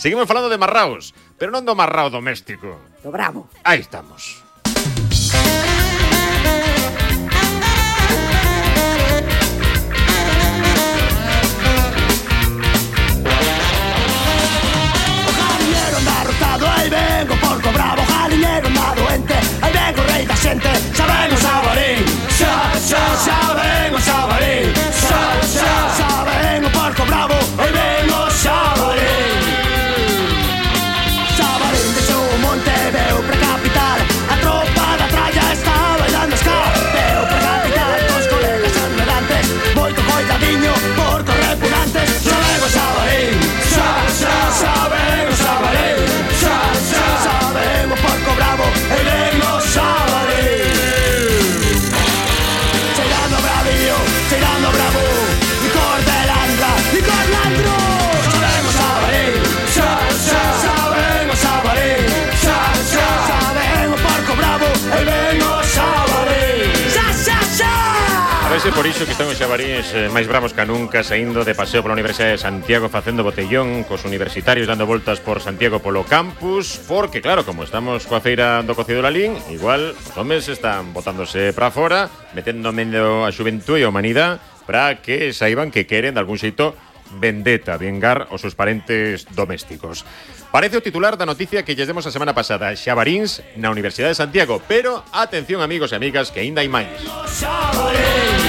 Seguimos falando de marraos, pero non do marrao doméstico. Do bravo. Aí estamos. cariño. por iso que están os xabaríes eh, máis bravos que nunca saindo de paseo pola Universidade de Santiago facendo botellón cos universitarios dando voltas por Santiago polo campus porque claro, como estamos coa feira do cocido Lalín igual os homes están botándose para fora metendo medio a xuventude e a humanidade para que saiban que queren de algún xeito vendetta, vengar os seus parentes domésticos. Parece o titular da noticia que lles demos a semana pasada, Xabaríns na Universidade de Santiago, pero atención amigos e amigas que aínda hai máis. Xabarín.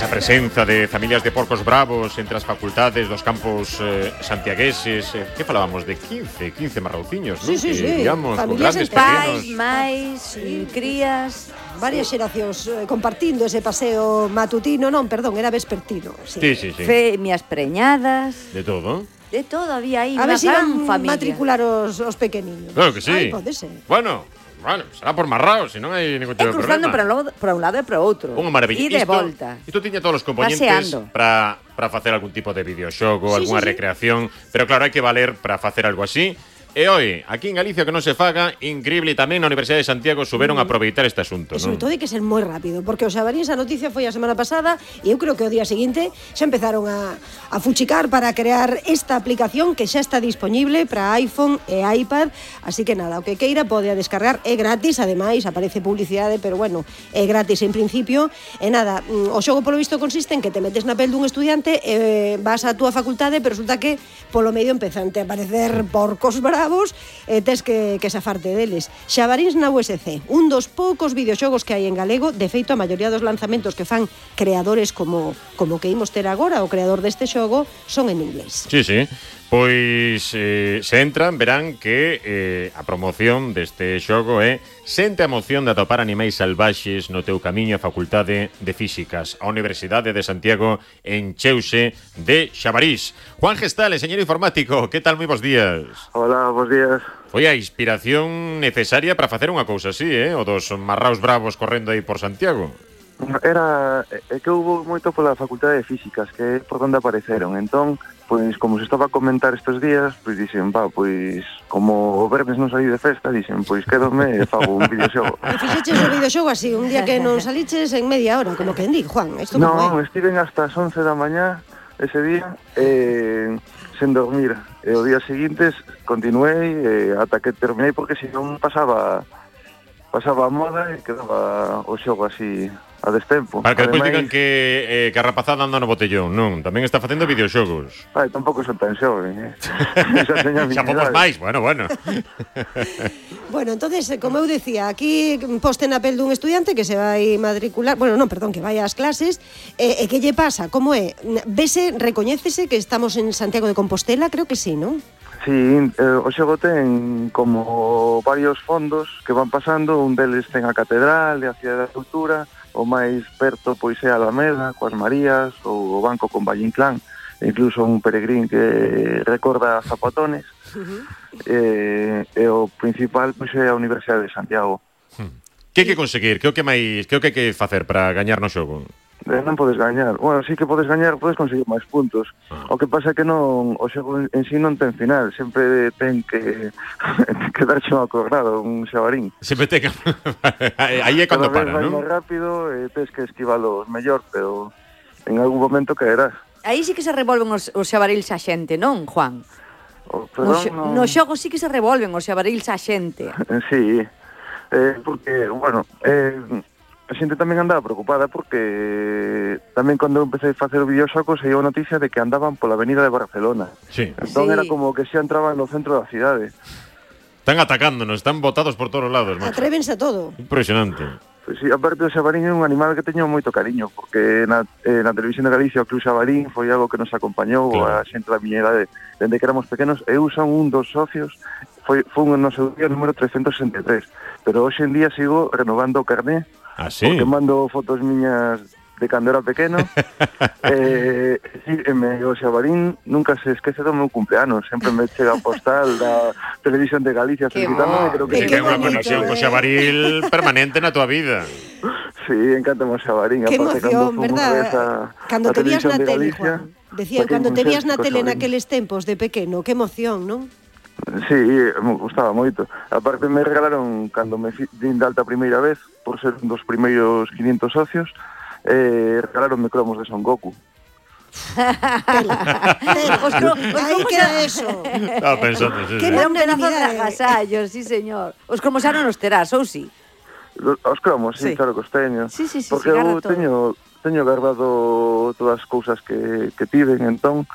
esa presenza de familias de porcos bravos entre as facultades dos campos eh, santiagueses, eh, que falábamos de 15, 15 marrauciños, sí, non? Sí, que, sí. Digamos, familias grandes, pais, pequenos. máis, sí. crías, varias xeracións eh, compartindo ese paseo matutino, non, perdón, era vespertino. Sí, sí, sí. sí. Femias preñadas. De todo. De todo había aí, a ver si iban familia. matricular os, os pequeniños. Claro que sí. Ay, pode ser. Bueno, bueno, será por marraos, se non hai ningún tipo de cruzando problema. para, lo, para un lado e para outro. Unha maravilla. E de Isto- volta. Isto tiña todos os componentes Paseando. para para facer algún tipo de videoxogo, Sí, algunha sí, sí. recreación, pero claro, hai que valer para facer algo así. E oi, aquí en Galicia que non se faga, increíble tamén na Universidade de Santiago souberon a mm. aproveitar este asunto. E sobre non? todo hai que ser moi rápido, porque o Xabarín esa noticia foi a semana pasada e eu creo que o día seguinte xa empezaron a, a fuchicar para crear esta aplicación que xa está disponible para iPhone e iPad, así que nada, o que queira pode a descargar, é gratis, ademais aparece publicidade, pero bueno, é gratis en principio, e nada, mm, o xogo polo visto consiste en que te metes na pel dun estudiante, e vas á túa facultade, pero resulta que polo medio empezante a aparecer porcos bravos cabos e tes que, que safarte deles. Xabaríns na USC, un dos poucos videoxogos que hai en galego, de feito a maioría dos lanzamentos que fan creadores como como que imos ter agora, o creador deste xogo, son en inglés. Sí, sí. Pois eh, se entran verán que eh, a promoción deste xogo é Sente a moción de atopar animais salvaxes no teu camiño á Facultade de Físicas. A Universidade de Santiago encheuse de xabarís. Juan Gestal, señor informático, que tal? Moi bons días. Hola, bons días. Foi a inspiración necesaria para facer unha cousa así, eh? O dos marraos bravos correndo aí por Santiago. Era, é que houve moito pola Facultade de Físicas, que é por onde apareceron. Entón, pois, como se estaba a comentar estes días, pois dixen, va, pois, como o vermes non salí de festa, dixen, pois, quédome e fago un videoxogo. E fixeches o videoxogo así, un día que non saliches en media hora, como que di, Juan, isto como Non, é? estiven hasta as 11 da mañá ese día, eh, sen dormir. E o día seguinte continuei eh, ata que terminei, porque senón pasaba pasaba a moda e quedaba o xogo así a destempo. Para que Ademais, digan que, eh, que a rapazada anda no botellón, non, tamén está facendo videoxogos. Ai, tampouco son tan xoven, eh? Xa poucos máis, bueno, bueno. bueno, entonces, eh, como eu decía, aquí poste na pel dun estudiante que se vai matricular, bueno, non, perdón, que vai ás clases, e eh, e que lle pasa? Como é? Vese, recoñécese que estamos en Santiago de Compostela, creo que sí, non? Sí, eh, o xogo ten como varios fondos que van pasando, un deles ten a catedral, de a cidade da cultura, o máis perto pois é a Alameda, coas Marías, ou o Banco con Valle Inclán, e incluso un peregrín que recorda Zapatones, uh -huh. eh, e o principal pois é a Universidade de Santiago. Hmm. Que hai que conseguir? Que é o que máis, que é o que hai que facer para gañar no xogo? eh, non podes gañar. Bueno, sí que podes gañar, podes conseguir máis puntos. Ah. O que pasa é que non o xogo en sí non ten final, sempre ten que que darche un acordado, un xabarín. Sempre ten que aí é cando para, non? máis rápido, eh, tes que esquivalo mellor, pero en algún momento caerás. Aí sí que se revolven os, os xabarils a xente, non, Juan? O, perdón, no, xo, non... no xogo sí que se revolven os xabarils a xente. sí, eh, porque, bueno, eh, a xente tamén andaba preocupada porque tamén cando empecé a facer o videoxoco se a noticia de que andaban pola avenida de Barcelona. Sí. Entón sí. era como que xa entraban no centro da cidade. Están atacándonos, están botados por todos lados. Macho. Atrévense a todo. Impresionante. Pois pues, sí, aparte o xabarín é un animal que teño moito cariño, porque na, eh, na televisión de Galicia o Club Xabarín foi algo que nos acompañou claro. a xente da miña idade dende que éramos pequenos. Eu son un dos socios foi, foi un noso día número 363, pero hoxe en día sigo renovando o carné Ah, sí? Porque mando fotos miñas de cando era pequeno. eh, sí, me, o Xabarín nunca se esquece do meu cumpleanos, sempre me chega a postal da Televisión de Galicia felicitándome, creo que, que, que é unha conexión co Xabaril permanente na tua vida. Sí, encanta o Xabarín, que aparte emoción, cando verdad? Esa, cando te vías na tele, Galicia, Juan. Decía, cando te vías na tele naqueles tempos de pequeno, que emoción, non? Sí, me gustaba moito. Aparte me regalaron, cando me din de alta primeira vez, por ser un dos primeiros 500 socios, eh, regalaronme cromos de Son Goku. os cro Aí queda eso. Estaba pensando, sí, Que sí. era un pedazo de agasallo, sí señor. Os cromos eran os terás, ou sí? Os cromos, sí, sí. claro que os teño. Sí, sí, sí, Porque eu teño, teño guardado todas as cousas que, que piden, entón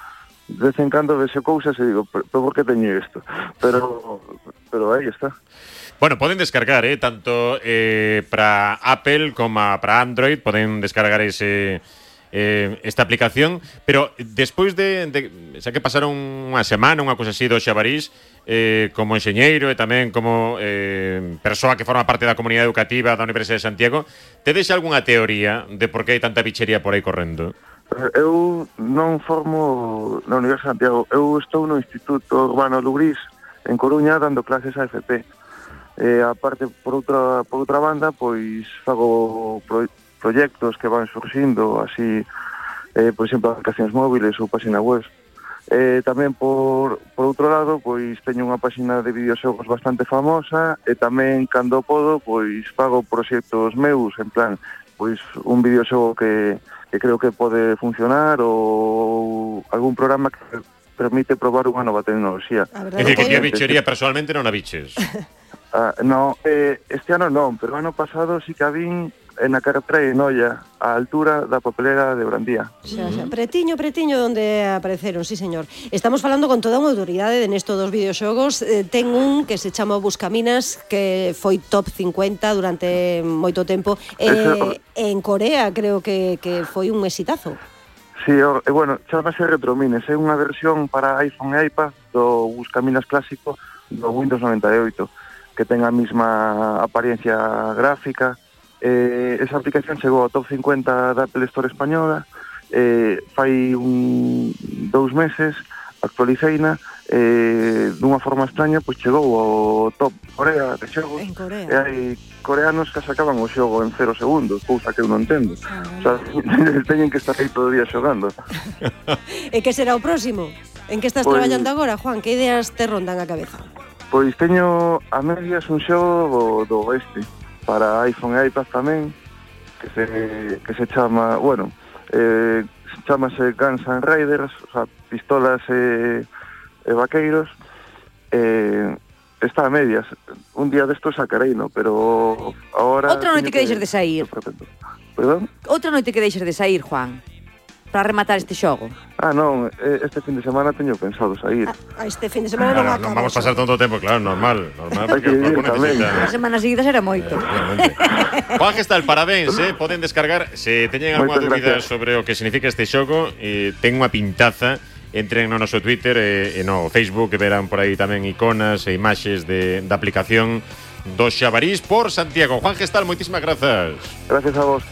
de vez en cando vexo cousas e digo, pero por que teño isto? Pero pero aí está. Bueno, poden descargar, eh, tanto eh, para Apple como para Android, poden descargar ese eh, esta aplicación, pero despois de, de xa que pasaron unha semana, unha cousa así do Xabarís, eh, como enxeñeiro e tamén como eh, persoa que forma parte da comunidade educativa da Universidade de Santiago, tedes algunha teoría de por que hai tanta bichería por aí correndo? Eu non formo na Universidade de Santiago, eu estou no Instituto Urbano Lugrís, en Coruña, dando clases a FP. E, aparte, por outra, por outra banda, pois fago pro, proxectos que van surxindo, así, eh, por exemplo, aplicacións móviles ou página web. E, tamén, por, por outro lado, pois teño unha página de videoxogos bastante famosa e tamén, cando podo, pois fago proxectos meus, en plan, pois un videoxogo que que creo que pode funcionar ou algún programa que permite probar unha nova tecnoloxía. É que a bichería personalmente non a biches. ah, no, eh, este ano non, pero ano pasado sí que a vin en a carretera de Noia, á altura da papelera de Brandía. Xa, xa, pretiño, pretiño onde apareceron, sí señor. Estamos falando con toda unha autoridade de nesto dos videoxogos. Eh, ten un que se chama Buscaminas, que foi top 50 durante moito tempo. Eh, Eso... en Corea creo que, que foi un exitazo. Sí, e bueno, chamase Retromines, é unha versión para iPhone e iPad do Buscaminas clásico do Windows 98, que ten a mesma apariencia gráfica, Eh, esa aplicación chegou ao top 50 da Apple Store española, eh, fai un, dous meses, actualiceina, eh, dunha forma extraña, pois chegou ao top Corea de xogos. En Corea. E hai coreanos que sacaban o xogo en 0 segundos, cousa que eu non entendo. Ah, o sea, teñen que estar aí todo o día xogando. e que será o próximo? En que estás pois, traballando agora, Juan? Que ideas te rondan a cabeza? Pois teño a medias un xogo do, do oeste para iPhone e iPad tamén que se, que se chama, bueno, eh, chamase Guns and Riders, o sea, pistolas e, e vaqueiros, eh, está a medias. Un día destos sacarei, no, pero ahora... Outra noite que, que deixes de sair. Perdón? Outra noite que deixes de sair, Juan para rematar este xogo? Ah, non, este fin de semana teño pensado sair. Ah, ah este fin de semana ah, non, non, non vamos pasar tanto tempo, claro, normal, normal porque o corpo necesita. As semanas seguidas era moito. Eh, Juan, Gestal, parabéns, eh? poden descargar se teñen algunha dúbida sobre o que significa este xogo, eh, ten unha pintaza entren no noso Twitter e, e no Facebook que verán por aí tamén iconas e imaxes de, da aplicación do Xabarís por Santiago. Juan Gestal, moitísimas grazas. Gracias a vos.